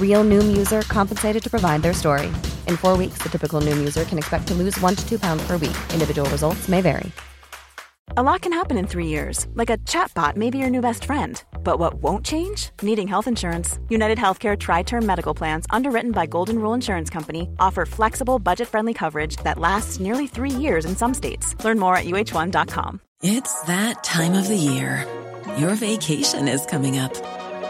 Real Noom user compensated to provide their story. In four weeks, the typical Noom user can expect to lose one to two pounds per week. Individual results may vary. A lot can happen in three years, like a chatbot may be your new best friend. But what won't change? Needing health insurance. United Healthcare Tri Term Medical Plans, underwritten by Golden Rule Insurance Company, offer flexible, budget friendly coverage that lasts nearly three years in some states. Learn more at uh1.com. It's that time of the year. Your vacation is coming up.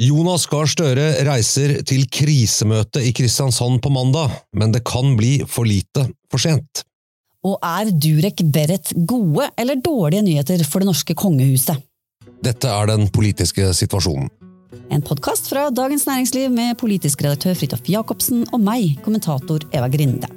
Jonas Gahr Støre reiser til krisemøte i Kristiansand på mandag, men det kan bli for lite for sent. Og er Durek Berrett gode eller dårlige nyheter for det norske kongehuset? Dette er den politiske situasjonen. En podkast fra Dagens Næringsliv med politisk redaktør Fridtjof Jacobsen og meg, kommentator Eva Grinde.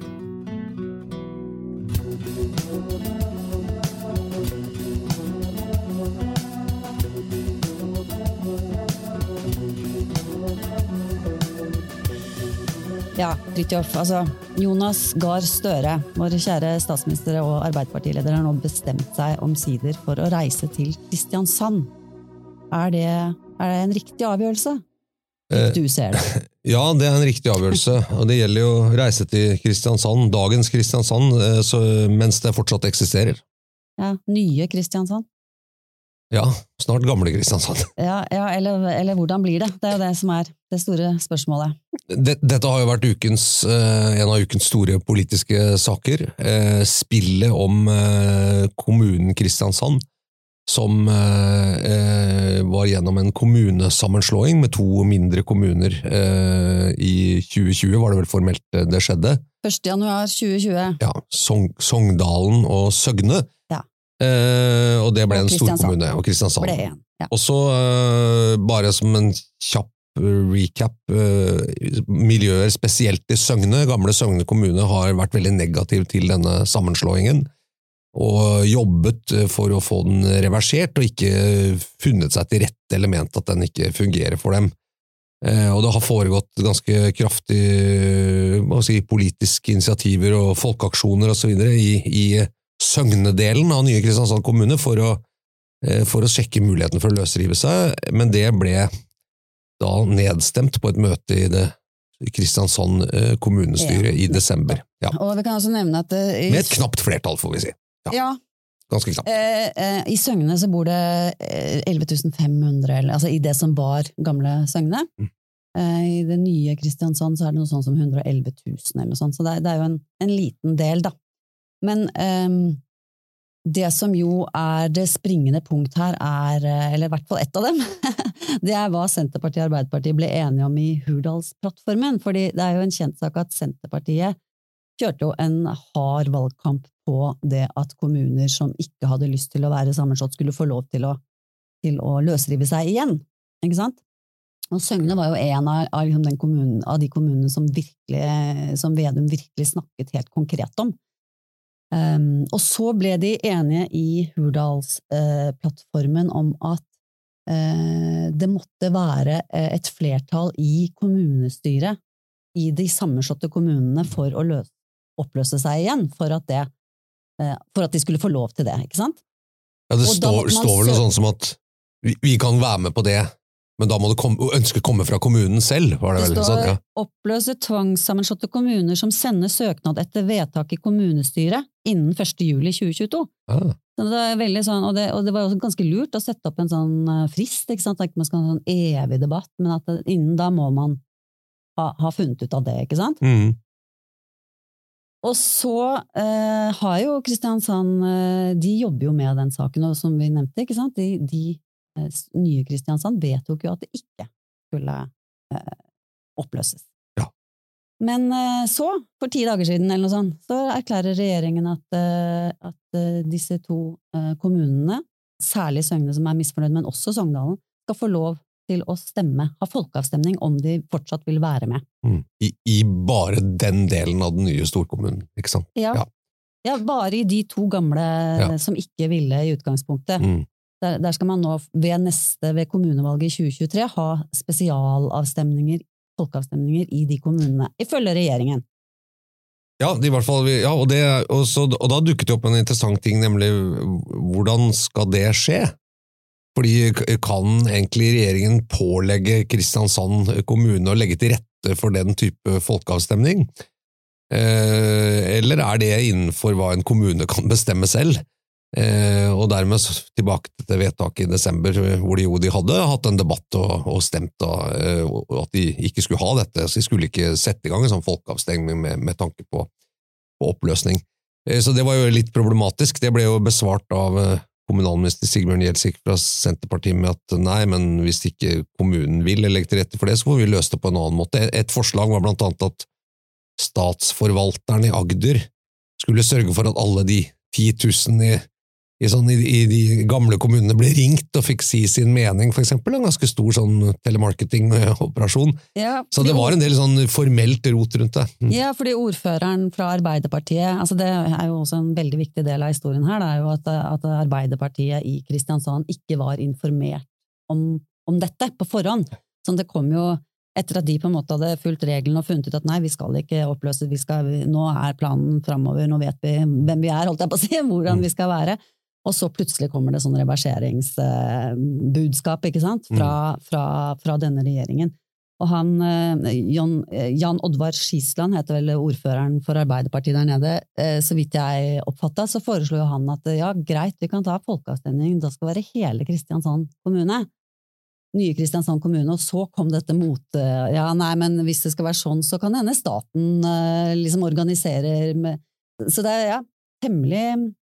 Ja, Fridtjof. Altså, Jonas Gahr Støre, vår kjære statsminister og Arbeiderpartileder, har nå bestemt seg omsider for å reise til Kristiansand. Er det, er det en riktig avgjørelse? Du ser det. Ja, det er en riktig avgjørelse. og Det gjelder jo å reise til Kristiansand, dagens Kristiansand, eh, så, mens det fortsatt eksisterer. Ja, Nye Kristiansand? Ja, snart gamle Kristiansand. Ja, ja eller, eller hvordan blir det? Det er jo det som er det store spørsmålet. Dette har jo vært ukens, eh, en av ukens store politiske saker. Eh, Spillet om kommunen Kristiansand, som var gjennom en kommunesammenslåing med to mindre kommuner i 2020, var det vel formelt det skjedde. 1. januar 2020. Ja, Sogn Sogndalen og Søgne. Ja. og det ble Og en storkommune. Og Kristiansand. Ble. Ja. Og så, bare som en kjapp recap, miljøer spesielt i Søgne, gamle Søgne kommune, har vært veldig negativ til denne sammenslåingen, og jobbet for å få den reversert, og ikke funnet seg til rette eller ment at den ikke fungerer for dem. Og det har foregått ganske kraftig si, politiske initiativer og folkeaksjoner osv. i, i Søgne-delen av nye Kristiansand kommune for å, for å sjekke muligheten for å løsrive seg, men det ble da nedstemt på et møte i det Kristiansand kommunestyre i desember. Ja. Og vi kan også nevne at eh, i, Med et knapt flertall, får vi si. Ja, ja, Ganske knapt. eh, eh, I Søgne så bor det eh, 11 500, eller, altså i det som var gamle Søgne. Mm. Eh, I det nye Kristiansand så er det noe sånt som 111 000, eller noe sånt, så det, er- det er jo en, en liten del, da. Men ehm, det som jo er det springende punkt her, er, eh, eller i hvert fall ett av dem, det er hva Senterpartiet og Arbeiderpartiet ble enige om i Hurdalsplattformen. fordi det er jo en kjent sak at Senterpartiet kjørte jo en hard valgkamp på det at kommuner som ikke hadde lyst til å være sammenslått, skulle få lov til å, til å løsrive seg igjen. Ikke sant? Og Søgne var jo en av, av, liksom kommunen, av de kommunene som, virkelig, som Vedum virkelig snakket helt konkret om. Um, og så ble de enige i Hurdalsplattformen uh, om at det måtte være uh, et flertall i kommunestyret i de sammenslåtte kommunene for å løse, oppløse seg igjen, for at, det, for at de skulle få lov til det, ikke sant? Ja, det står, står vel noe sånt som at vi, vi kan være med på det, men da må det komme, ønsket komme fra kommunen selv, var det Det vel? står Sånn, ja. 'oppløse tvangssammenslåtte kommuner som sender søknad etter vedtak i kommunestyret innen 1. juli 2022'. Ah, Så det, er veldig sånn, og, det, og det var også ganske lurt å sette opp en sånn eh, frist, ikke sant? Ikke man skal ha en sånn evig debatt, men at det, innen da må man ha, ha funnet ut av det, ikke sant? mm. Og så eh, har jo Kristiansand eh, De jobber jo med den saken, og som vi nevnte, ikke sant? De, de nye Kristiansand vedtok jo at det ikke skulle eh, oppløses. Ja. Men eh, så, for ti dager siden eller noe sånt, så erklærer regjeringen at, eh, at eh, disse to eh, kommunene, særlig Søgne som er misfornøyd, men også Sogndalen, skal få lov til å stemme, ha folkeavstemning om de fortsatt vil være med. Mm. I, I bare den delen av den nye storkommunen, ikke sant? Ja. Ja. Ja, bare i de to gamle Ja. som ikke ville i utgangspunktet. Mm. Der, der skal man nå ved neste, ved kommunevalget i 2023, ha spesialavstemninger, folkeavstemninger i de kommunene, ifølge regjeringen. Ja, i hvert fall, ja og, det, og, så, og da dukket det opp en interessant ting, nemlig hvordan skal det skje? Fordi kan egentlig regjeringen pålegge Kristiansand kommune å legge til rette for den type folkeavstemning? Eh, eller er det innenfor hva en kommune kan bestemme selv? Eh, og dermed tilbake til vedtaket i desember, hvor de jo de hadde hatt en debatt og, og stemt da, eh, og at de ikke skulle ha dette, så de skulle ikke sette i gang en sånn folkeavstemning med, med tanke på, på oppløsning. Eh, Så det var jo litt problematisk. Det ble jo besvart av eh, kommunalminister Sigbjørn Gjelsvik fra Senterpartiet med at nei, men hvis ikke kommunen vil legge til rette for det, så får vi løse det på en annen måte. Et forslag var blant annet at statsforvalteren i Agder skulle sørge for at alle de 10 000 i, i, sånn, i, i de gamle kommunene ble ringt og fikk si sin mening, eksempel. En ganske stor sånn telemarketing-operasjon. Ja, Så det var en del sånn formelt rot rundt det. Mm. Ja, fordi ordføreren fra Arbeiderpartiet altså Det er jo også en veldig viktig del av historien her, det er jo at, at Arbeiderpartiet i Kristiansand ikke var informert om, om dette på forhånd. Så det kom jo etter at de på en måte hadde fulgt reglene og funnet ut at nei, vi skal ikke oppløse, vi skal, nå er planen framover, nå vet vi hvem vi er, holdt jeg på å si, hvordan vi skal være. Og så plutselig kommer det sånn reverseringsbudskap, ikke sant, fra, fra, fra denne regjeringen. Og han, eh, Jan, eh, Jan Oddvar Skisland heter vel ordføreren for Arbeiderpartiet der nede. Eh, Så vidt jeg oppfatta, så foreslo jo han at ja, greit, vi kan ta folkeavstemning, da skal det være hele Kristiansand kommune. Nye Kristiansand kommune, og så kom dette mot Ja, nei, men hvis det skal være sånn, så kan det hende staten liksom organiserer med Så det er ja, temmelig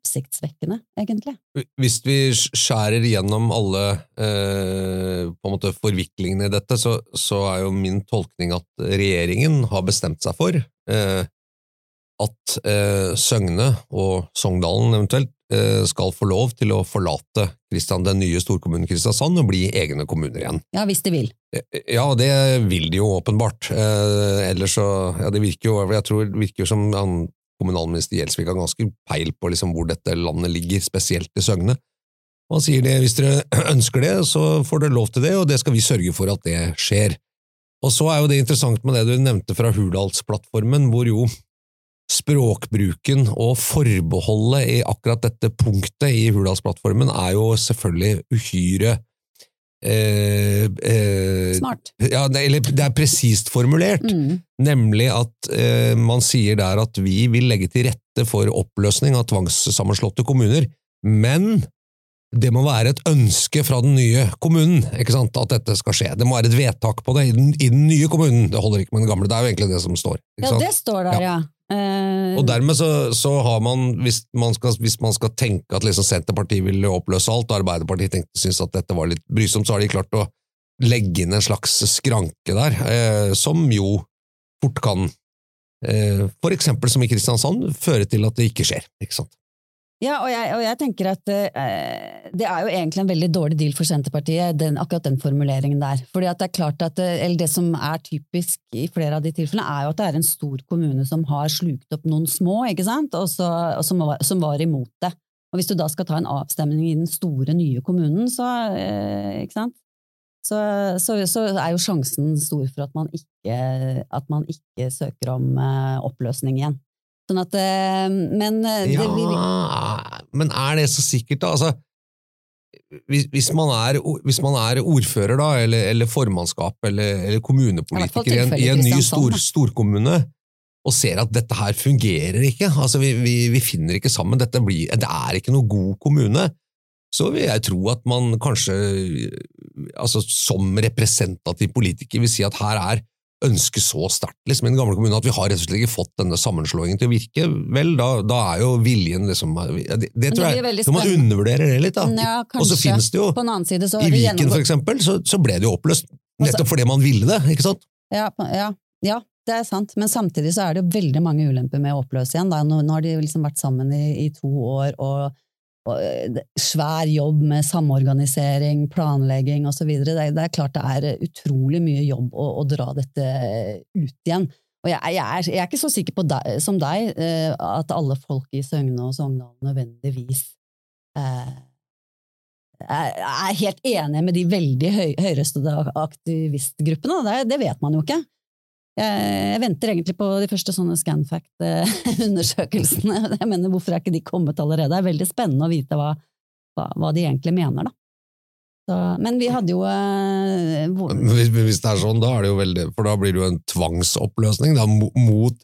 oppsiktsvekkende, egentlig. Hvis vi skjærer gjennom alle eh, på en måte forviklingene i dette, så, så er jo min tolkning at regjeringen har bestemt seg for eh, at eh, Søgne og Sogndalen eventuelt eh, skal få lov til å forlate Kristian, den nye storkommunen Kristiansand og bli egne kommuner igjen. Ja, hvis de vil. Eh, Ja, det vil de jo åpenbart. Eh, ellers så Ja, det virker jo Jeg tror det virker som han, kommunalminister Gjelsvik har ganske peil på liksom hvor dette landet ligger, spesielt i Søgne. Og han sier det, hvis dere ønsker det, så får dere lov til det, og det skal vi sørge for at det skjer. Og så er jo det interessant med det du nevnte fra Hurdalsplattformen, hvor jo språkbruken og forbeholdet i akkurat dette punktet i Hurdalsplattformen er jo selvfølgelig uhyre eh, eh, Smart. Ja, det, eller det er presist formulert, Mm. nemlig at eh, man sier der at vi vil legge til rette for oppløsning av tvangssammenslåtte kommuner, men det må være et ønske fra den nye kommunen ikke sant, at dette skal skje. Det må være et vedtak på det i den, i den nye kommunen. Det holder ikke med den gamle, det er jo egentlig det som står. Ja, det står der, ja. Eh, Og dermed så, så har man, hvis man skal, hvis man skal tenke at liksom Senterpartiet ville oppløse alt, og Arbeiderpartiet tenkte, syntes at dette var litt brysomt, så har de klart å legge inn en slags skranke der, eh, som jo fort kan, eh, for eksempel som i Kristiansand, føre til at det ikke skjer. Ikke sant? Ja, og jeg, og jeg tenker at eh, det er jo egentlig en veldig dårlig deal for Senterpartiet, den, akkurat den formuleringen der. Fordi at det er klart at, eh, eller det som er typisk i flere av de tilfellene, er jo at det er en stor kommune som har slukt opp noen små, ikke sant, og, så, og som, var, som var imot det. Og hvis du da skal ta en avstemning i den store, nye kommunen, så, eh, ikke sant, så, så, så er jo sjansen stor for at man ikke, at man ikke søker om eh, oppløsning igjen. Sånn at, eh, men eh, det, blir Ja, men er det så sikkert, da? Altså, hvis, hvis, man er, hvis man er ordfører, da, eller, eller formannskap, eller, eller kommunepolitiker i en, i en ny stor, storkommune, og ser at dette her fungerer ikke, altså vi, vi, vi finner ikke sammen, blir, det er ikke noe god kommune, så vil jeg tro at man kanskje, altså som representativ politiker, vil si at her er ønske så sterkt liksom, i den gamle kommunen at vi har rett og slett ikke fått denne sammenslåingen til å virke, vel, da, da er jo viljen liksom Det, det tror jeg Når man undervurderer det litt, da. Ja, og så finnes det jo side så I Viken, for eksempel, så, så ble det jo oppløst. Nettopp fordi man ville det, ikke sant? Ja, ja, ja, det er sant, men samtidig så er det jo veldig mange ulemper med å oppløse igjen. Da. Nå, nå har de liksom vært sammen i, i to år, og, svær jobb med samorganisering, planlegging osv. Det, det er klart det er utrolig mye jobb å, å dra dette ut igjen. Og jeg, jeg, er, jeg er ikke så sikker på deg, som deg eh, at alle folk i Søgne og Sogndal nødvendigvis eh, er helt enige med de veldig høy, høyrøstede aktivistgruppene. Det, det vet man jo ikke. Jeg, jeg venter egentlig på de første sånne Scanfact-undersøkelsene. Jeg mener, Hvorfor er ikke de kommet allerede? Det er veldig spennende å vite hva, hva, hva de egentlig mener, da. Så, men vi hadde jo eh, hvor- Hvis, hvis det er sånn, da er det jo veldig For da blir det jo en tvangsoppløsning da, mo- mot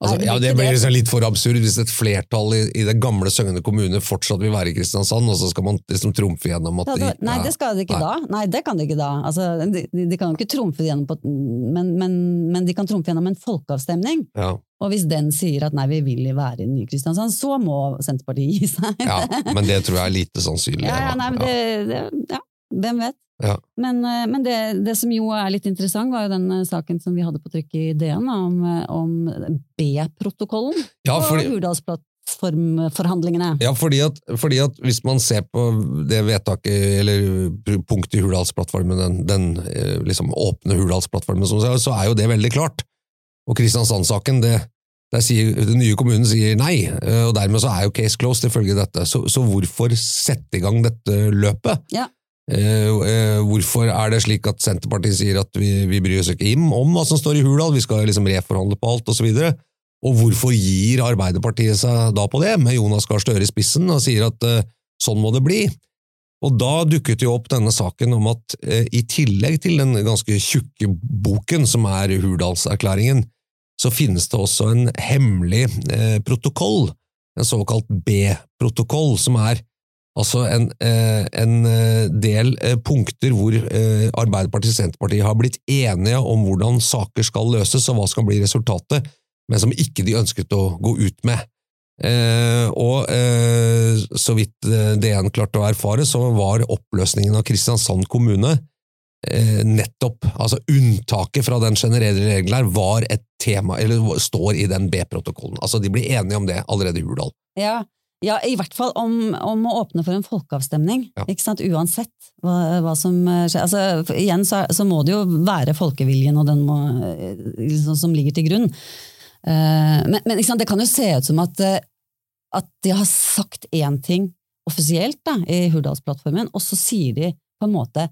altså, ja, Det blir liksom litt for absurd hvis et flertall i, i det gamle Søgne kommune fortsatt vil være i Kristiansand, og så skal man liksom trumfe gjennom at de nei, det skal de ikke da. Nei, det kan de ikke da. Altså, de, de de kan jo ikke trumfe gjennom på men, men, men de kan trumfe gjennom en folkeavstemning. ja, Og hvis den sier at nei, vi vil være i Ny-Kristiansand, så må Senterpartiet gi seg. ja, men det tror jeg er lite sannsynlig. Ja, ja, nei, men det, det, ja, hvem vet? Ja. Men, eh, men det, det som jo er litt interessant, var jo den eh, saken som vi hadde på trykk i DN, om, eh, om B-protokollen Ja, og fordi, Hurdalsplattformforhandlingene. Ja, fordi at, fordi at hvis man ser på det vedtaket, eller punktet i Hurdalsplattformen, den, den liksom åpne Hurdalsplattformen, så er jo det veldig klart. Og Kristiansand-saken, det, der sier, den nye kommunen sier nei, og dermed så er jo case closed ifølge dette. Så, så hvorfor sette i gang dette løpet? Ja. Eh, eh, hvorfor er det slik at Senterpartiet sier at vi, vi bryr oss ikke om hva som står i Hurdal, vi skal liksom reforhandle på alt, osv.? Og hvorfor gir Arbeiderpartiet seg da på det, med Jonas Gahr Støre i spissen, og sier at uh, sånn må det bli? Og da dukket jo opp denne saken om at uh, i tillegg til den ganske tjukke boken som er Hurdalserklæringen, så finnes det også en hemmelig uh, protokoll, en såkalt B-protokoll, som er altså en, eh, en eh, del eh, punkter hvor Arbeiderpartiet og Senterpartiet har blitt enige om hvordan saker skal løses og hva skal bli resultatet, men som ikke de ønsket å gå ut med. Og så vidt DN klarte å erfare, så var oppløsningen av Kristiansand kommune nettopp, altså unntaket fra den generelle regelen her, var et tema, eller står i den B-protokollen. Altså de ble enige om det allerede i Hurdal. Ja, ja, i hvert fall om, om å åpne for en folkeavstemning, Ja. ikke sant? uansett hva, hva som eh, skjer. Altså, igjen så, så må det jo være folkeviljen og den må, eh, liksom, som ligger til grunn. Uh, men men ikke sant? det kan jo se ut som at, at de har sagt én ting offisielt da, i Hurdalsplattformen, og så sier de på en måte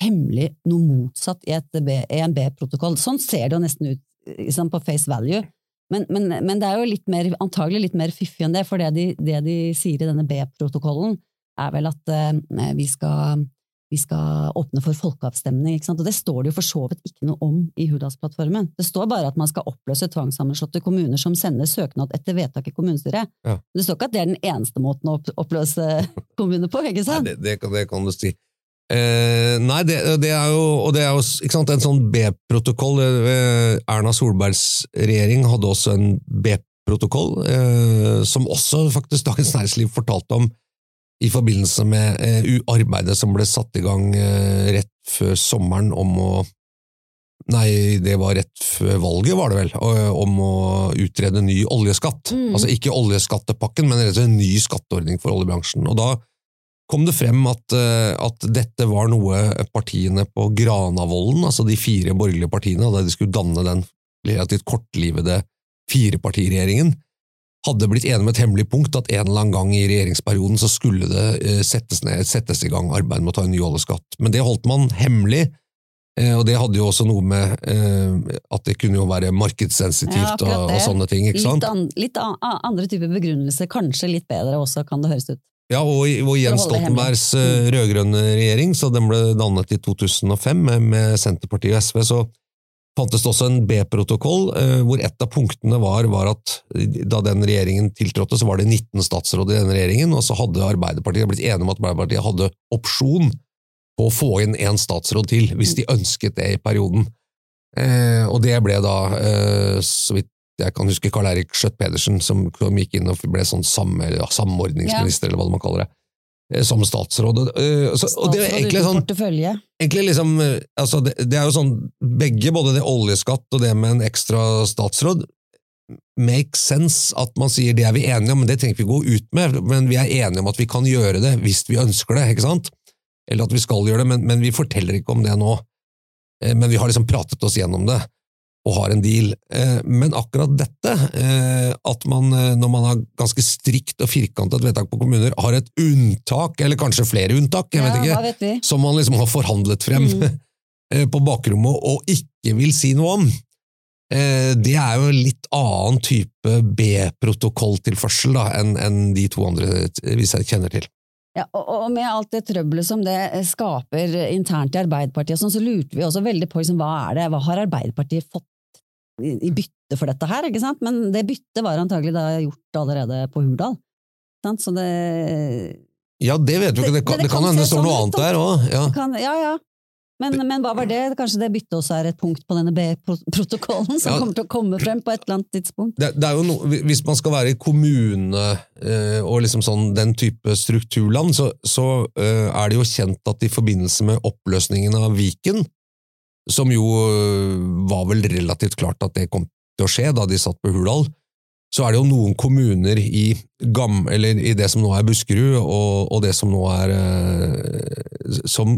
hemmelig noe motsatt i, et B, i en B-protokoll. Sånn ser det jo nesten ut liksom, på face value. Men, men, men det er jo litt mer, antagelig litt mer fiffig enn det, for det de, det de sier i denne B-protokollen, er vel at eh, vi, skal, vi skal åpne for folkeavstemning. Ikke sant? Og det står det jo for så vidt ikke noe om i Hurdalsplattformen. Det står bare at man skal oppløse tvangssammenslåtte kommuner som sender søknad etter vedtak i kommunestyret. Ja. Det står ikke at det er den eneste måten å oppløse kommuner på, ikke Nei, sant? det, det, kan, det kan du si. Eh, nei, det, det er jo, og det er jo sant, en sånn B-protokoll. Eh, Erna Solbergs regjering hadde også en B-protokoll, eh, som også faktisk Dagens Næringsliv fortalte om i forbindelse med eh, arbeidet som ble satt i gang eh, rett før sommeren om å Nei, det var rett før valget, var det vel, om å utrede ny oljeskatt. Mm. Altså ikke oljeskattepakken, men rett og slett en ny skatteordning for oljebransjen. Og da kom det frem at, eh, at dette var noe partiene på Granavolden, altså de fire borgerlige partiene, da de skulle danne den relativt kortlivede firepartiregjeringen, hadde blitt enige med et hemmelig punkt at en eller annen gang i regjeringsperioden så skulle det eh, settes, ned, settes i gang arbeid med å ta en ny oljeskatt. Men det holdt man hemmelig, eh, og det hadde jo også noe med at det kunne jo være markedssensitivt ja, og, og sånne ting, ikke sant? Litt, an, litt an, andre typer begrunnelse, kanskje litt bedre også, kan det høres ut. Ja, og, og Jens. Stoltenbergs eh, rød-grønne regjering, så den ble dannet i 2005 med, med Senterpartiet og SV, så fantes det også en B-protokoll, eh, hvor et av punktene var, var at da den regjeringen tiltrådte, så var det 19 statsråd i den regjeringen, og så hadde Arbeiderpartiet blitt enige om at Arbeiderpartiet hadde opsjon på å få inn en statsråd til, hvis de ønsket det i perioden. Eh, og det ble da, eh, så vidt jeg kan huske, Karl Erik Skjøtt Pedersen, som, som gikk inn og ble sånn sam, ja, samordningsminister, eller hva man kaller det, eh, som statsråd. Eh, så, og det er egentlig sånn egentlig liksom, eh, altså det, det er jo sånn, begge, både det oljeskatt og det med en ekstra statsråd, make sense at man sier det er vi enige om, men det trenger vi ikke gå ut med, men vi er enige om at vi kan gjøre det hvis vi ønsker det, ikke sant? Eller at vi skal gjøre det, men, men vi forteller ikke om det nå. Men vi har liksom pratet oss gjennom det, og har en deal. Eh, Men akkurat dette, eh, at man, eh, når man har ganske strikt og firkantet vedtak på kommuner, har et unntak, eller kanskje flere unntak, jeg vet Ja, ikke, vet som man liksom har forhandlet frem Mm. på bakrommet og ikke vil si noe om. Det er jo en litt annen type B-protokolltilførsel enn de to andre vi kjenner til. Ja, og, og med alt det trøbbelet som det skaper internt i Arbeiderpartiet, sånn, så lurte vi også veldig på liksom, hva er det, hva har Arbeiderpartiet fått i, bytte for dette her, ikke sant? Men det byttet var antagelig da gjort allerede på Hurdal. Sant? Så det Ja, det vet vi ikke, det kan, Det- kan hende det står noe annet der òg. Ja. Ja, ja. Men, men hva var det? Kanskje det byttet også er et punkt på denne B-protokollen som Ja. kommer til å komme frem på et eller annet tidspunkt? Det, det er jo no, hvis man skal være i kommune eh, og liksom sånn den type strukturland, så, så eh, er det jo kjent at i forbindelse med oppløsningen av Viken, som jo eh, var vel relativt klart at det kom til å skje da de satt på Hurdal, så er det jo noen kommuner i, gam, i det som nå er Buskerud, og, og det som nå er eh, som,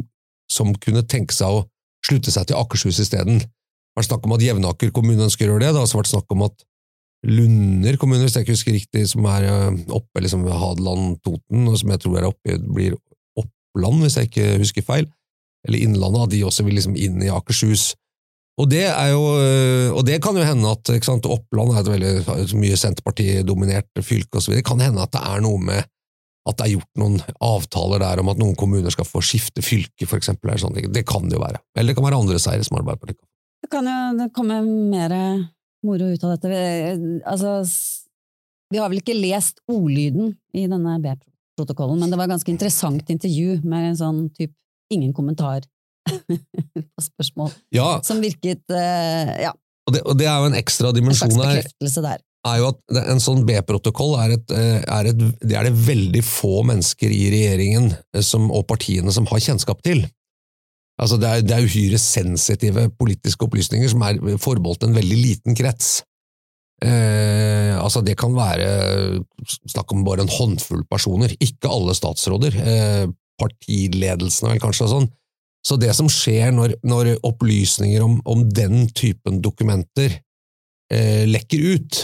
som kunne tenke seg å slutte seg til Akershus isteden. Det har vært snakk om at Jevnaker kommune ønsker å gjøre det, det har også vært snakk om at Lunder kommune, hvis jeg ikke husker riktig, som er eh, oppe liksom ved Hadeland-Toten, og som jeg tror er oppe, blir Oppland, hvis jeg ikke husker feil, eller Innlandet, at de også vil liksom inn i Akershus. Og det er jo, øh, og det kan jo hende at ikke sant, Oppland er et veldig mye Senterparti-dominert fylke osv. Det kan hende at det er noe med at det er gjort noen avtaler der om at noen kommuner skal få skifte fylke, for eksempel. Det kan det jo være. Eller det kan være andre seire som Arbeiderpartiet Det kan jo komme mer moro ut av dette. Vi, altså, vi har vel ikke lest ordlyden i denne B-protokollen, men det var et ganske interessant intervju med en sånn typ ingen kommentar på spørsmål, Ja, som virket eh, ja, og det, og det er jo en ekstra en slags dimensjon her. bekreftelse der. er jo at en sånn B-protokoll er, eh, er, det er det veldig få mennesker i regjeringen eh, som, og partiene som har kjennskap til. Altså det, er, det er uhyre sensitive politiske opplysninger som er forbeholdt en veldig liten krets. Eh, altså det kan være snakk om bare en håndfull personer, ikke alle statsråder. Eh, partiledelsen vel kanskje og sånn. Så det som skjer når, når opplysninger om, om den typen dokumenter eh, lekker ut,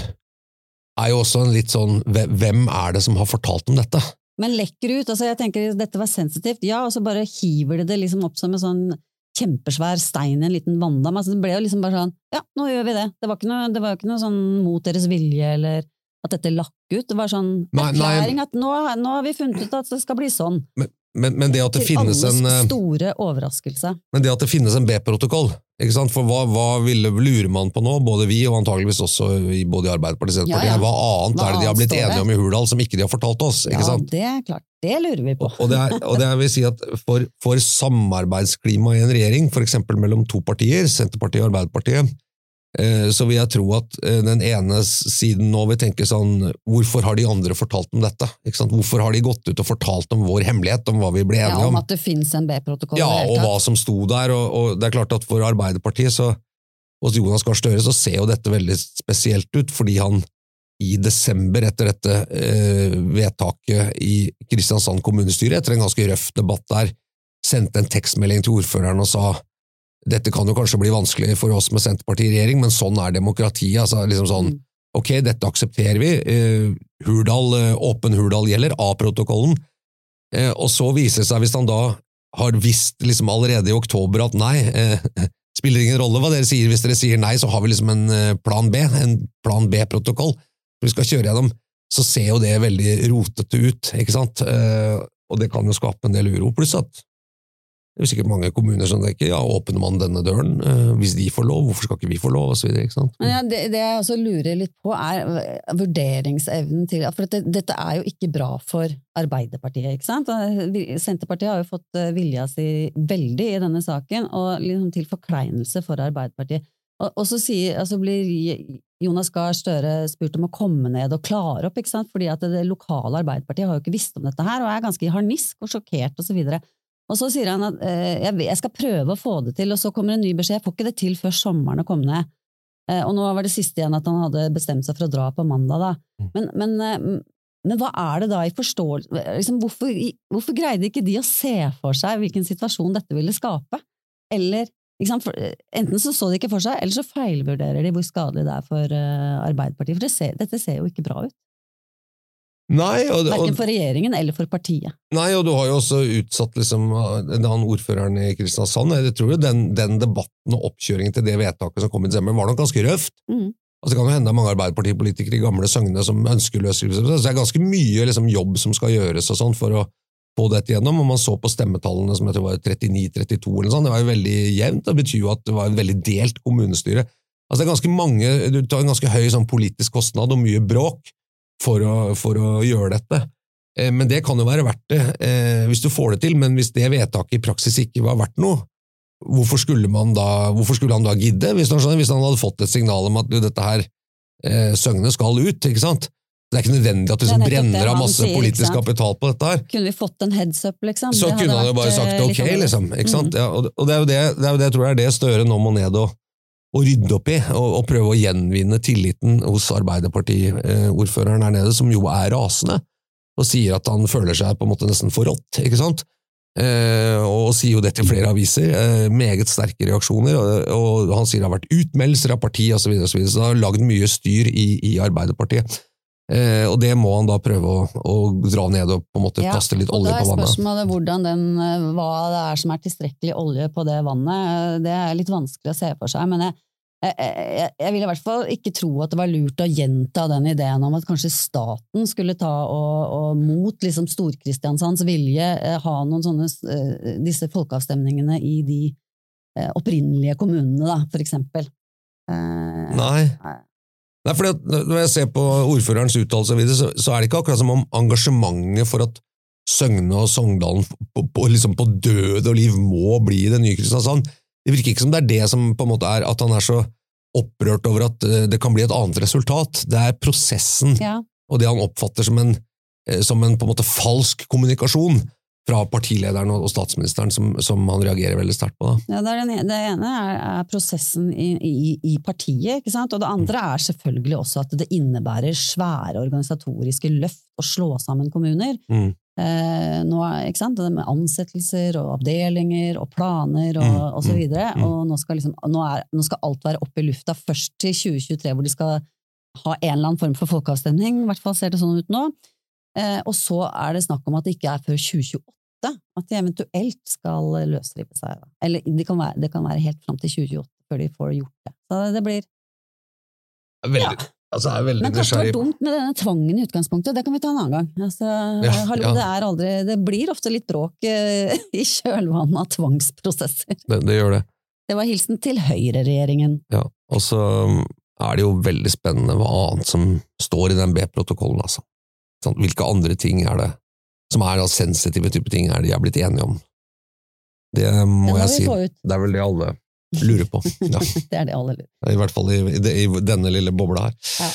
er jo også en litt sånn Hvem er det som har fortalt om dette? Men lekker ut, altså jeg tenker dette var sensitivt, ja, og så bare hiver de det liksom opp som en sånn kjempesvær stein i en liten vanndam. Altså det ble jo liksom bare sånn, ja, nå gjør vi det. Det var, ikke noe, det var ikke noe sånn mot deres vilje, eller at dette lakk ut. Det var sånn erklæring at nå, nå har vi funnet ut at det skal bli sånn. Men, men, det, at det Til finnes en, eh, store overraskelse. men det at det finnes en B-protokoll ikke sant? For hva, hva ville, lurer man på nå, både vi og antageligvis også i både i Arbeiderpartiet og Senterpartiet? Ja, ja. Hva annet Hva er det de har blitt enige om i Hurdal som ikke de har fortalt oss? ikke Ja, sant? det er klart. Det lurer vi på. Og det, er, og det vil si at for, for samarbeidsklimaet i en regjering, eksempel mellom to partier, Senterpartiet og Arbeiderpartiet, så vil jeg tro at eh, den ene siden nå vil tenke sånn Hvorfor har de andre fortalt om dette? Hvorfor har de gått ut og fortalt om vår hemmelighet, om hva vi ble enige om Ja, om? at det finnes en B-protokoll. Ja, og hva som sto der. Og, og det er klart at for Arbeiderpartiet så, hos Jonas Gahr Støre så ser jo dette veldig spesielt ut, fordi han i desember etter dette eh, vedtaket i Kristiansand kommunestyre, etter en ganske røff debatt der, sendte en tekstmelding til ordføreren og sa dette kan jo kanskje bli vanskelig for oss med Senterpartiet i regjering, men sånn er demokratiet. altså liksom sånn, Mm. Ok, dette aksepterer vi. Eh, Hurdal, eh, åpen Hurdal gjelder, A-protokollen. Eh, og så viser det seg, hvis han da har visst liksom allerede i oktober at nei, eh, spiller ingen rolle hva dere sier, hvis dere sier nei, så har vi liksom en plan B, en plan B-protokoll vi skal kjøre gjennom, så ser jo det veldig rotete ut, ikke sant? Eh, og det kan jo skape en del uro, pluss at det er sikkert mange kommuner som tenker ja, åpner man denne døren, eh, hvis de får lov, hvorfor skal ikke vi få lov, og så videre, ikke sant? Men ja, det, det jeg også lurer litt på, er vurderingsevnen til For dette, dette er jo ikke bra for Arbeiderpartiet, ikke sant? Senterpartiet har jo fått eh, vilja si veldig i denne saken, og liksom til forkleinelse for Arbeiderpartiet. Og, og så sier, altså blir Jonas Gahr Støre spurt om å komme ned og klare opp, ikke sant? fordi at det lokale Arbeiderpartiet har jo ikke visst om dette her, og er ganske harnisk og sjokkert og så videre. Og så sier han at eh, jeg skal prøve å få det til, og så kommer en ny beskjed, jeg får ikke det til før sommeren er kommet. Eh, og nå var det siste igjen at han hadde bestemt seg for å dra på mandag, da. Mm. Men, men, eh, men hva er det da i forståelse liksom, hvorfor, hvorfor, greide ikke de å se for seg hvilken situasjon dette ville skape? Eller for, Enten så så de ikke for seg, eller så feilvurderer de hvor skadelig det er for uh, Arbeiderpartiet. For det ser, dette ser jo ikke bra ut. Nei, og, Verken for regjeringen eller for partiet. Nei, og du har jo også utsatt liksom, han ordføreren i Kristiansand. Jeg tror jo den, den, debatten og oppkjøringen til det vedtaket som kom i desember, var nok ganske røft. Mm. Altså, det kan jo hende mange arbeiderpartipolitikere i gamle Søgne som ønsker løsrivelse. Så det er ganske mye liksom, jobb som skal gjøres og sånn for å få dette gjennom. og Man så på stemmetallene som jeg tror var 39-32, eller sånn, det var jo veldig jevnt. Det betyr jo at det var et veldig delt kommunestyre. Altså, det er ganske mange, Du tar en ganske høy sånn, politisk kostnad og mye bråk for å, for å gjøre dette. Eh, men det kan jo være verdt det, eh, hvis du får det til. Men hvis det vedtaket i praksis ikke var verdt noe, hvorfor skulle, da, hvorfor skulle han da gidde? Hvis han, hvis han, hadde fått et signal om at du, dette her eh, Søgne skal ut, ikke sant? Det er ikke nødvendig at du liksom brenner av masse sier, politisk kapital på dette her. Kunne vi fått en heads up, liksom? Så kunne han jo bare sagt ok, liksom. Ikke sant? Mm. Ja, og det er, det, det er jo det, jeg tror jeg er det Støre nå må ned og å rydde opp i, og, og, prøve å gjenvinne tilliten hos Arbeiderparti-ordføreren her nede, som jo er rasende, og sier at han føler seg på en måte nesten forrådt, ikke sant? Eh, og sier jo det til flere aviser. Eh, meget sterke reaksjoner, og, og, han sier det har vært utmeldelser av partiet osv., så, videre, og så, videre, så det har lagd mye styr i, i Arbeiderpartiet. Eh, og det må han da prøve å, å, dra ned og på en måte ja, kaste litt olje på vannet. Da er spørsmålet hvordan den, eh, hva det er som er tilstrekkelig olje på det vannet. Det er litt vanskelig å se for seg, men jeg, jeg, jeg, jeg vil i hvert fall ikke tro at det var lurt å gjenta den ideen om at kanskje staten skulle ta og, og mot liksom Stor-Kristiansands vilje eh, ha noen sånne disse folkeavstemningene i de opprinnelige kommunene, da, for eksempel. Nei. Nei, fordi at Når jeg ser på ordførerens uttalelse, så, så er det ikke akkurat som om engasjementet for at Søgne og Sogndalen på, på, liksom på død og liv må bli det nye Kristiansand. Det virker ikke som det er det som på en måte er at han er så opprørt over at eh, det kan bli et annet resultat. Det er prosessen ja. og det han oppfatter som en, eh, som en på en måte falsk kommunikasjon fra partilederen og statsministeren som, som han reagerer veldig sterkt på. Ja, det, den, det, ene er, er prosessen i, i, i, partiet, ikke sant? og det andre er selvfølgelig også at det innebærer svære organisatoriske løft å slå sammen kommuner. Mm. Eh, nå, ikke sant? Det med ansettelser og avdelinger og planer og, mm. og så mm. videre. Mm. Og nå skal, liksom, nå, er, nå skal, alt være oppe i lufta først til 2023, hvor de skal ha en eller annen form for folkeavstemning. I hvert fall ser det sånn ut nå. Eh, og så er det snakk om at det ikke er før 2028 at de eventuelt skal løsrive seg. Eller det kan være, det kan være helt fram til 2028 før de får gjort det. Så det blir Veldig, ja. altså Men kanskje det var dumt med denne tvangen i utgangspunktet, det kan vi ta en annen gang. Altså, ja, hallo, ja. Det, aldri, det, blir ofte litt bråk uh, i kjølvannet av tvangsprosesser. Det, det, gjør det. Det var hilsen til høyreregjeringen. Ja, og så um, er det jo veldig spennende hva annet som står i den B-protokollen, altså. Sånn, hvilke andre ting er det som er da sensitive type ting, er det de er blitt enige om. Det må jeg si. Det er vel det alle lurer på. Ja. det er det alle lurer på. I hvert fall i, i, i denne lille bobla her. Ja.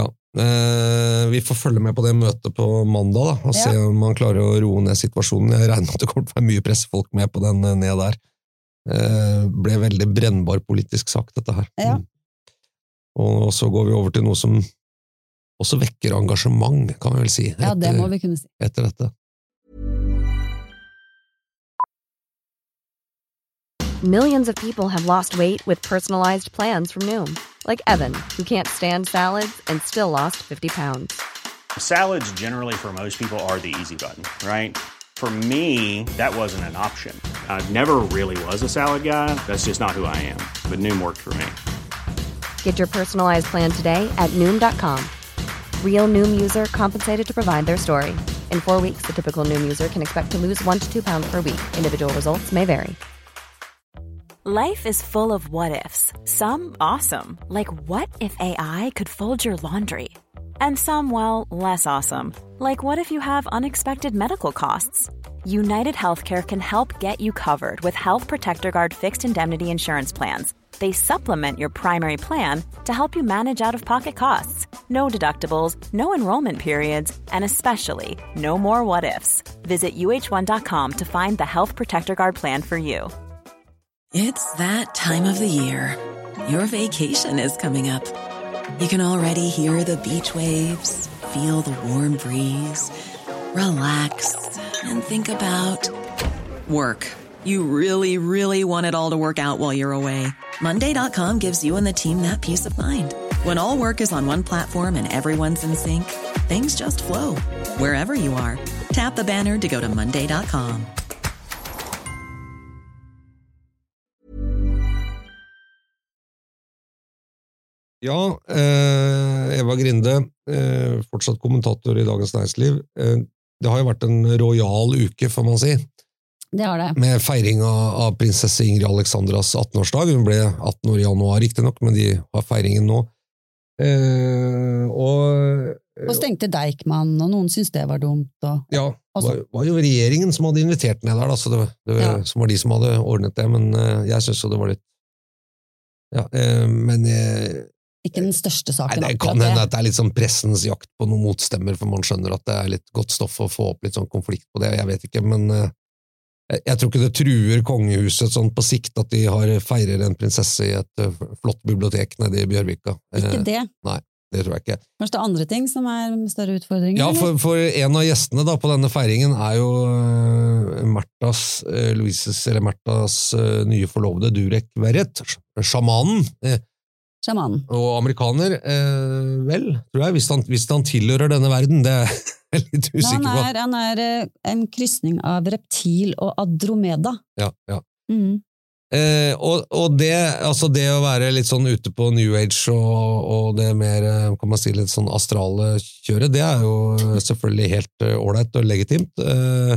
ja. Eh, vi får følge med på det møtet på mandag da, og se om man klarer å roe ned situasjonen. Jeg regner med at det kommer til å være mye pressefolk med på den eh, ned der. Eh, ble veldig brennbar politisk sagt, dette her. Mm. Og så går vi over til noe som også vekker engasjement, kan vi vel si. Etter, ja, det må vi kunne si. Etter dette. Millions of people have lost weight with personalized plans from Noom. Like Evan, who can't stand salads and still lost 50 pounds. Salads generally for most people are the easy button, right? For me, that wasn't an option. I never really was a salad guy. That's just not who I am. But Noom worked for me. Get your personalized plan today at Noom.com. Real Noom user compensated to provide their story. In four weeks, the typical Noom user can expect to lose one to two pounds per week. Individual results may vary. Life is full of what ifs. Some awesome, like what if AI could fold your laundry? And some, well, less awesome, like what if you have unexpected medical costs? United Healthcare can help get you covered with Health Protector Guard fixed indemnity insurance plans They supplement your primary plan to help you manage out of pocket costs. No deductibles, no enrollment periods, and especially no more what ifs. Visit uh1.com to find the Health Protector Guard plan for you. It's that time of the year. Your vacation is coming up. You can already hear the beach waves, feel the warm breeze, relax, and think about work. You really, really want it all to work out while you're away. Monday.com gives you and the team that peace of mind. When all work is on one platform and everyone's in sync, things just flow wherever you are. Tap the banner to go to Monday.com. Ja, eh, Eva Grinde, eh, fortsatt kommentator i Dagens Næringsliv. Eh, det har jo vært en rojal uke, får man si, Det har det. med feiring av, prinsesse Ingrid Alexandras 18-årsdag. Hun ble 18 år i januar, riktignok, men de har feiringen nå. Eh, og Og stengte Deichman, og noen syntes det var dumt. Og, ja, det var, var jo regjeringen som hadde invitert ned der, da, så det, det Ja. som var de som hadde ordnet det, men eh, jeg syns jo det var litt Ja, eh, men eh, ikke den største Nei, saken. det kan hende at det er litt sånn pressens jakt på noen motstemmer, for man skjønner at det er litt godt stoff å få opp litt sånn konflikt på det, jeg vet ikke, men eh, jeg- tror ikke det truer kongehuset sånn på sikt at de har feirer en prinsesse i et eh, flott bibliotek nede i Bjørvika. Ikke det? Nei, Det tror jeg ikke. Kanskje det er andre ting som er større utfordringer? Ja, for, for en av gjestene da på denne feiringen er jo eh, Märthas, eh, Louises, eller Märthas eh, nye forlovede Durek Verret, sjamanen. Eh, Sjamanen. Og amerikaner, eh, vel, tror jeg, hvis han, hvis han tilhører denne verden, det er jeg litt usikker usikker Han på. er, han er eh, en krysning av reptil og adromeda. Ja, ja. Mm. Eh, og, og det, altså det å være litt sånn ute på New Age og, og det mer eh, kan man si, litt sånn astrale kjøret, det er jo selvfølgelig helt eh, ålreit og legitimt, eh,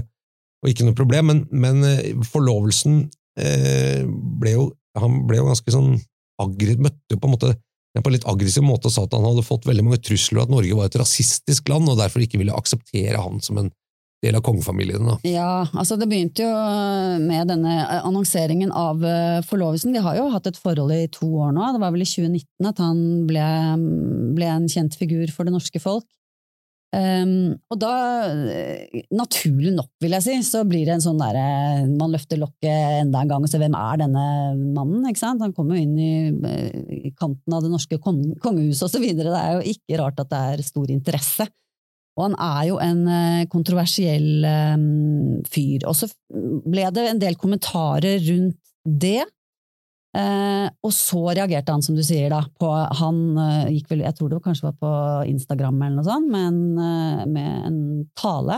og ikke noe problem, men, men eh, forlovelsen eh, ble jo Han ble jo ganske sånn møtte jo på en måte på en litt aggressiv måte og sa at han hadde fått veldig mange trusler, og at Norge var et rasistisk land, og derfor ikke ville akseptere han som en del av kongefamilien. Da. Ja, altså det begynte jo med denne annonseringen av eh, forlovelsen. De har jo hatt et forhold i to år nå. Det var vel i 2019 at han ble, ble en kjent figur for det norske folk. Um, og da, naturlig nok vil jeg si, så blir det en sånn derre Man løfter lokket enda en gang og ser hvem er denne mannen? ikke sant? Han kommer jo inn i, eh, i kanten av det norske kong kongehuset videre. Det er jo ikke rart at det er stor interesse. Og han er jo en eh, kontroversiell um, fyr. Og så ble det en del kommentarer rundt det. Eh, og så reagerte han, som du sier, da, på Han eh, gikk vel, jeg tror det kanskje var på Instagram eller noe sånt, med en, eh, med en tale.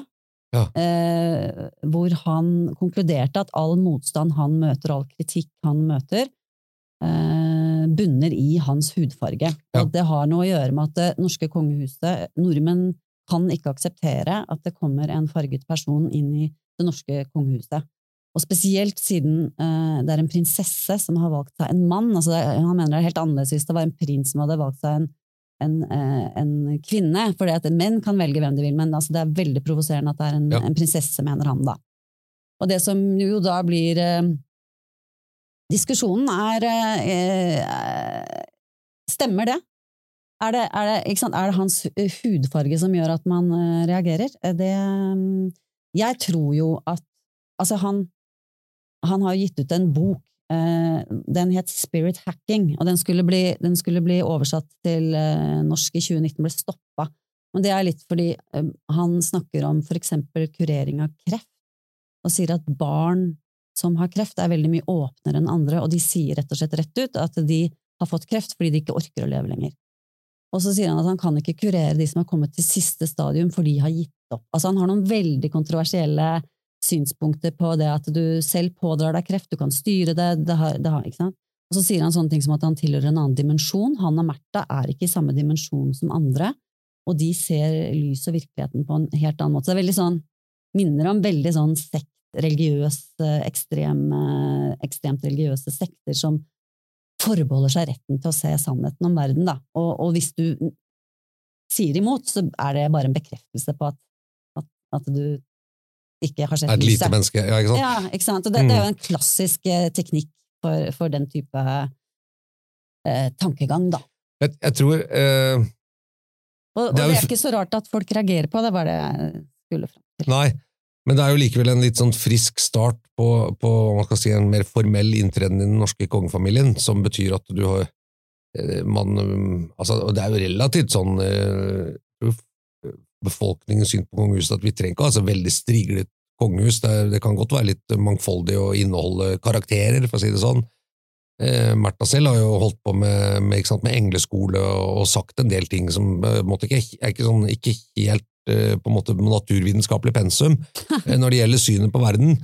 Ja. Eh, hvor han konkluderte at all motstand han møter, all kritikk han møter, eh, bunner i hans hudfarge. Ja. Og det har noe å gjøre med at det norske kongehuset Nordmenn kan ikke akseptere at det kommer en farget person inn i det norske kongehuset. Og spesielt siden uh, det er en prinsesse som har valgt seg en mann. Altså, han mener det er helt annerledes hvis det var en prins som hadde valgt seg en, en, uh, en kvinne. For menn kan velge hvem de vil, men altså, det er veldig provoserende at det er en, Ja. en prinsesse, mener han da. Og det som jo da blir uh, Diskusjonen er eh, Stemmer det? Er det, er, det, er det hans hudfarge som gjør at man reagerer? Det mm, Jeg tror jo at Altså, han, han har gitt ut en bok. eh, den het Spirit Hacking, og den skulle bli, den skulle bli oversatt til eh, norsk i 2019, ble stoppa. Men det er litt fordi eh, han snakker om for eksempel kurering av kreft, og sier at barn som har kreft, er veldig mye åpnere enn andre, og de sier rett og slett rett ut at de har fått kreft fordi de ikke orker å leve lenger. Og så sier han at han kan ikke kurere de som har kommet til siste stadium, for de har gitt opp. Altså han har noen veldig kontroversielle synspunkter på det at du selv pådrar deg kreft, du kan styre det, det har, det har, ikke sant? Og så sier han sånne ting som at han tilhører en annen dimensjon. Han og Märtha er ikke i samme dimensjon som andre, og de ser lys og virkeligheten på en helt annen måte. Så det er veldig sånn, minner om veldig sånn sekt, religiøs, ekstrem, eh, ekstremt religiøse sekter som forbeholder seg retten til å se sannheten om verden, da. Og, og hvis du sier imot, så er det bare en bekreftelse på at, at, at du ikke har sett Er et lite lyset. menneske, ja, ikke sant? Ja, ikke sant? Og det, det er jo en klassisk eh, teknikk for, for den type eh, tankegang, da. Jeg, jeg tror eh, Og, og Det er jo ikke så rart at folk reagerer på det, var det jeg skulle fram til. Nei, men det er jo likevel en litt sånn frisk start på, på man skal si, en mer formell inntreden i den norske kongefamilien, som betyr at du har eh, man, altså, Det er jo relativt sånn befolkningens syn på kongehuset at vi trenger ikke ha altså, veldig striglet kongehus. Det, det kan godt være litt mangfoldig å inneholde karakterer, for å si det sånn. Eh, Märtha selv har jo holdt på med, med, sant, med engleskole og, og sagt en del ting som eh, måte ikke, er ikke, sånn, ikke helt eh, på en måte naturvitenskapelig pensum eh, når det gjelder synet på verden.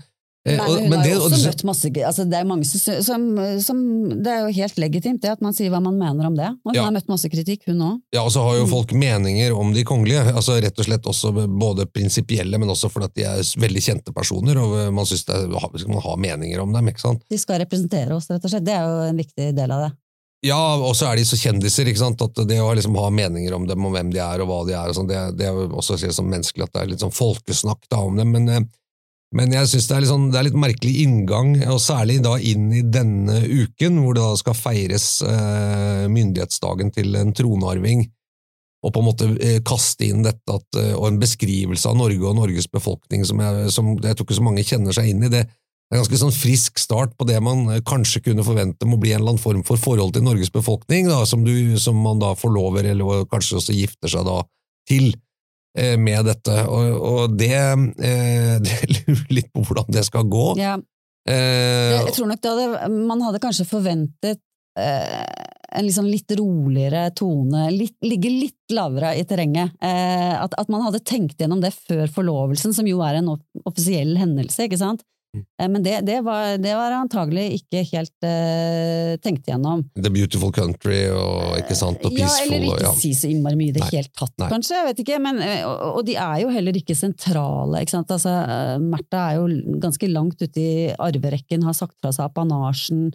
Eh, Nei, men hun men har jo også møtt masse altså Det er som, som, som Det er jo helt legitimt det at man sier hva man mener om det. Og hun Ja. har møtt masse kritikk, hun òg. Ja, og så har jo Mm. folk meninger om de kongelige, altså rett og slett også både prinsipielle, men også fordi at de er veldig kjente personer, og man synes skal man ha meninger om dem, ikke sant? De skal representere oss, rett og slett. Det er jo en viktig del av det. Ja, og så er de så kjendiser, ikke sant, at det å liksom ha meninger om dem, og hvem de er, og hva de er, og sånt, det, det er jo også å sånn menneskelig at det er litt sånn folkesnakk da om dem, men, eh, men jeg synes det sånn, det er litt merkelig inngang, og særlig da inn i denne uken, hvor det da skal feires eh, myndighetsdagen til en tronarving, og på en måte eh, kaste inn dette at, eh, og en beskrivelse av Norge og Norges befolkning som jeg, som jeg tror ikke så mange kjenner seg inn i. Det, er en ganske sånn frisk start på det man kanskje kunne forvente må bli en eller annen form for forhold til Norges befolkning, da, som, du, som man da forlover, eller kanskje også gifter seg da til med dette. Og, og det, eh, det lurer litt på hvordan det skal gå. Ja, Eh, jeg, jeg tror nok det hadde, Man hadde kanskje forventet eh, en liksom litt roligere tone, litt, ligge litt lavere i terrenget. Eh, at, at man hadde tenkt gjennom det før forlovelsen, som jo er en offisiell hendelse. ikke sant? Eh, men det, det, var, det var antagelig ikke helt uh, tenkt igjennom. The Beautiful Country og ikke sant, og ja, eller eller og, ikke ja. si så innmari mye i det Nei. helt tatt, Nei. kanskje. Jeg vet ikke, men, eh, og, og de er jo heller ikke sentrale. ikke sant? Altså, eh, Märtha er jo ganske langt ute i arverekken, har sagt fra seg apanasjen,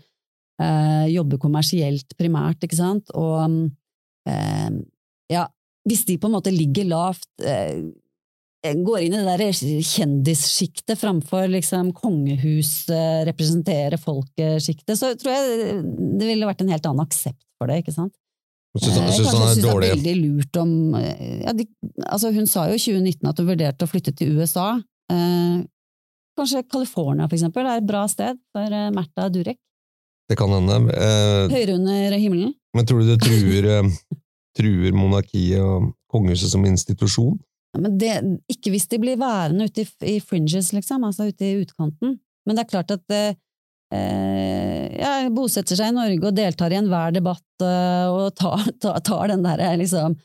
uh, jobber kommersielt primært, ikke sant? Og eh, ja, hvis de på en måte ligger lavt eh, Går inn i det der kjendissjiktet framfor liksom kongehus, eh, representere folket-sjiktet, så tror jeg det ville vært en helt annen aksept for det, ikke sant? Jeg synes, Eh, synes han er det dårlig. er veldig lurt om eh, ja, de, altså Hun sa jo i 2019 at hun vurderte å flytte til USA. Eh, kanskje California, for eksempel, er et bra sted for eh, Märtha Durek. Det kan hende. Eh, Høyere under himmelen. men tror du det truer, truer monarkiet og kongehuset som institusjon? Men det, ikke hvis de blir værende ute i, i fringes, liksom, altså ute i utkanten. Men det er klart at eh, eh, ja, bosetter seg i Norge og deltar i enhver debatt eh, og tar, tar, tar den derre liksom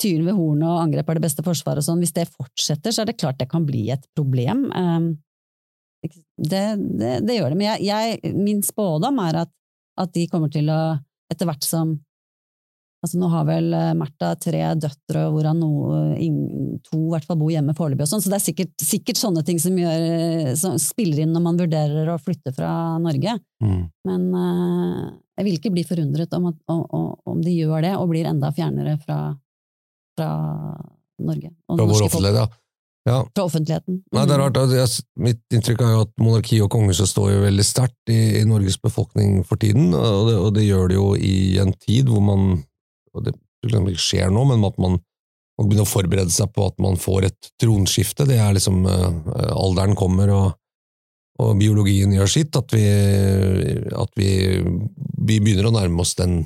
tyren ved hornet og angrep er det beste forsvaret og sånn, hvis det fortsetter, så er det klart det kan bli et problem. Eh, det, det, det gjør det. Men jeg, jeg, min spådom er at, at de kommer til å, etter hvert som Altså Nå har vel eh, Märtha tre døtre, hvorav no, to i hvert fall bor hjemme foreløpig, sånn, så det er sikkert, sikkert sånne ting som, gjør, som spiller inn når man vurderer å flytte fra Norge. Mm. Men uh, jeg vil ikke bli forundret om, at, om, om- de gjør det, og blir enda fjernere fra, fra Norge. Og Fra vår offentlighet, ja. ja. Fra offentligheten. Nei, det er Mm. rart. jeg, mitt inntrykk er jo at monarki og kongehuset står jo veldig sterkt i, i Norges befolkning for tiden, og det, og det gjør det jo i en tid hvor man og det liksom ikke skjer nå, men at man man begynner å forberede seg på at man får et tronskifte. Det er liksom eh, Alderen kommer, og, og biologien gjør sitt. At vi, at vi, vi begynner å nærme oss den,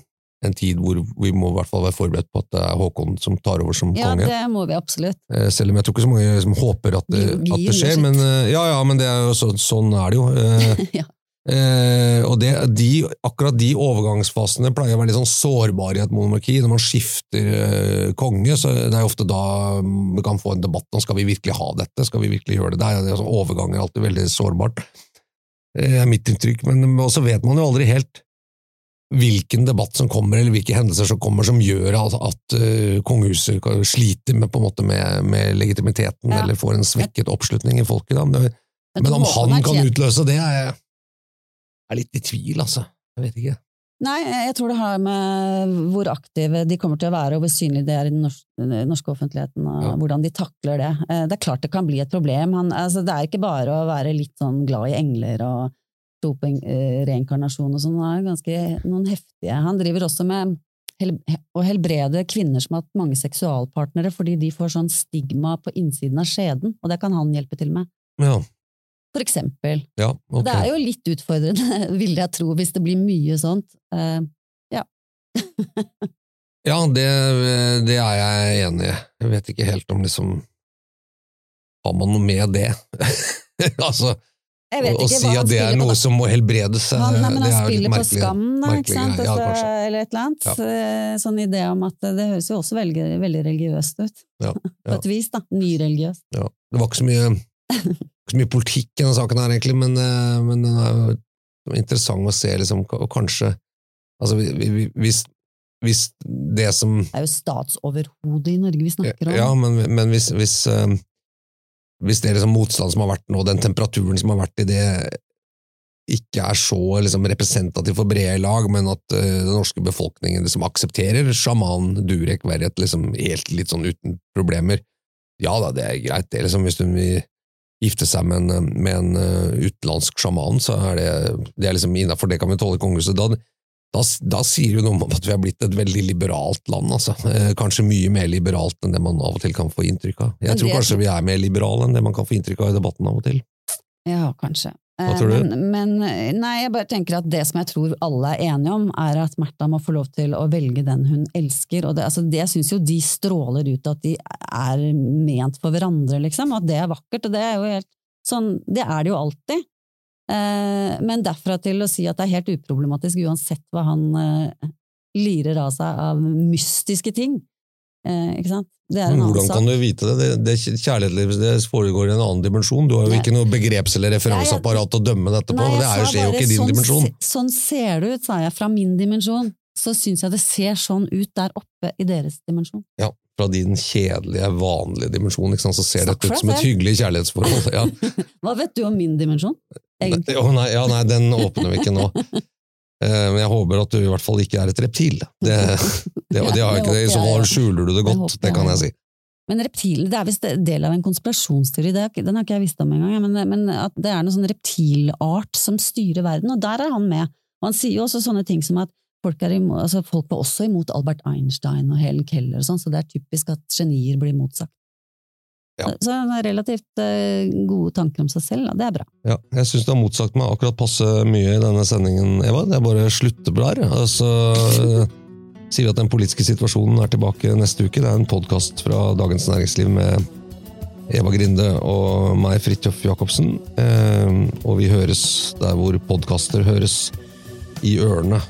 en tid hvor vi må i hvert fall være forberedt på at det er Håkon som tar over som Ja, konge. det må vi absolutt. Eh, Selv om jeg tror ikke så mange som håper at det, at det skjer. Men, eh, ja, ja, men det er jo så, sånn er det jo. Ja. Eh, og det, de, akkurat de overgangsfasene pleier å være litt sånn sårbare i et monarki. Når man skifter eh, konge, så det er jo ofte da vi kan få en debatt om skal vi virkelig ha dette, skal vi virkelig gjøre det. Det er, det er sånn, overgang er alltid veldig sårbart. Det er mitt inntrykk, men så vet man jo aldri helt hvilken debatt som kommer, eller hvilke hendelser som kommer som gjør at, at uh, kongehuset sliter med, måte med, med legitimiteten, Ja. eller får en svekket oppslutning i folket. Da. Men om han kan utløse det, er er litt i tvil, altså. Jeg vet ikke. Nei, jeg tror det har med hvor aktive de kommer til å være, og hvor synlige de er i den norske, offentligheten, og Ja. hvordan de takler det. Eh, Det er klart det kan bli et problem. Han, altså, det er ikke bare å være litt sånn glad i engler og dopingreinkarnasjon og sånn. Han er ganske noen heftige. Han driver også med å helbrede kvinner som har hatt mange seksualpartnere, fordi de får sånn stigma på innsiden av skjeden, og det kan han hjelpe til med. Ja, For eksempel. ja okay. Det er jo litt utfordrende, vil jeg tro, hvis det blir mye sånt. Uh, Ja, det, det er jeg enig i. Jeg vet ikke helt om liksom Har man noe med det? altså, vet å, si at det er på, noe som må helbredes, Han, nei, men det er jo litt spiller på merkelig. skam, da, merkelig ikke sant? Ja, Altså, eller et eller annet. Ja. Eh, Sånn idé om at det høres jo også veldig, veldig religiøst ut. Ja, På et vis, da. Nyreligiøst. Ja. Det var ikke så mye, ikke så mye politikk i denne saken her, egentlig, men, eh, men den er jo interessant å se, liksom, og kanskje altså, vi- vi- hvis, hvis det som Det er jo statsoverhodet i Norge vi snakker om. Ja, men, men hvis, hvis, eh, hvis det liksom motstand som har vært nå, den temperaturen som har vært i det, ikke er så liksom, representativ for brede lag, men at uh, den norske befolkningen liksom, aksepterer sjaman Durek Verret liksom, helt litt sånn uten problemer, ja da, det er greit. Det, liksom, hvis hun vil gifte seg med en, med en eh, utenlandsk sjaman, så er det, det er liksom innafor det kan vi tåle i kongehuset. Da, da, da sier det noe om at vi har blitt et veldig liberalt land, altså. Eh, Kanskje mye mer liberalt enn det man av og til kan få inntrykk av. Jeg tror kanskje vi er mer liberale enn det man kan få inntrykk av i debatten av og til. Ja, kanskje. Hva Eh, tror du? Men, men nei, jeg bare tenker at det som jeg tror alle er enige om, er at Märtha må få lov til å velge den hun elsker. Og det, altså, det syns jo de stråler ut at de er ment for hverandre, liksom. At det er vakkert. Og det er jo helt sånn Det er det jo alltid. Eh, men derfra til å si at det er helt uproblematisk uansett hva han eh, lirer av seg av mystiske ting. Eh, ikke sant? Hvordan kan du vite det? det, det Kjærlighetslivet foregår i en annen dimensjon. Du har jo ikke noe begreps- eller referanseapparat å dømme dette på. Nei, det er jo, skjer jo ikke i din sånn, dimensjon. Sånn ser det ut, sa jeg, fra min dimensjon. Så syns jeg det ser sånn ut der oppe i deres dimensjon. Ja, fra din kjedelige, vanlige dimensjon, ikke sant? så ser Snakk dette ut som et hyggelig kjærlighetsforhold. Ja. Hva vet du om min dimensjon? Egentlig. Å, nei, ja, nei, den åpner vi ikke nå. Eh, Men jeg håper at du i hvert fall ikke er et reptil. Det, det, det har jeg ikke, I så fall skjuler du det godt, det kan jeg, si. Men reptiler, det er visst del av en konspirasjonsteori, det den har ikke jeg visst om engang, men, men at det er noen sånn reptilart som styrer verden, og der er han med. Og han sier jo også sånne ting som at folk, er imot, altså folk var også imot Albert Einstein og Helen Keller og sånn, så det er typisk at genier blir motsagt. Ja. Så han har relativt eh, gode tanker om seg selv, da. det er bra. Ja, jeg syns du har motsagt meg akkurat passe mye i denne sendingen, Eva. Det er bare å slutte. Og så eh, sier vi at den politiske situasjonen er tilbake neste uke. Det er en podkast fra Dagens Næringsliv med Eva Grinde og meg, Fridtjof Jacobsen. Eh, og vi høres der hvor podkaster høres, i ørene.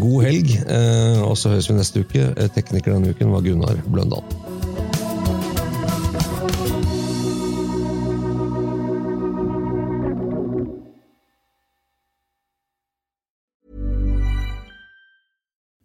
God helg, eh, og så høres vi neste uke. Tekniker denne uken var Gunnar Bløndal.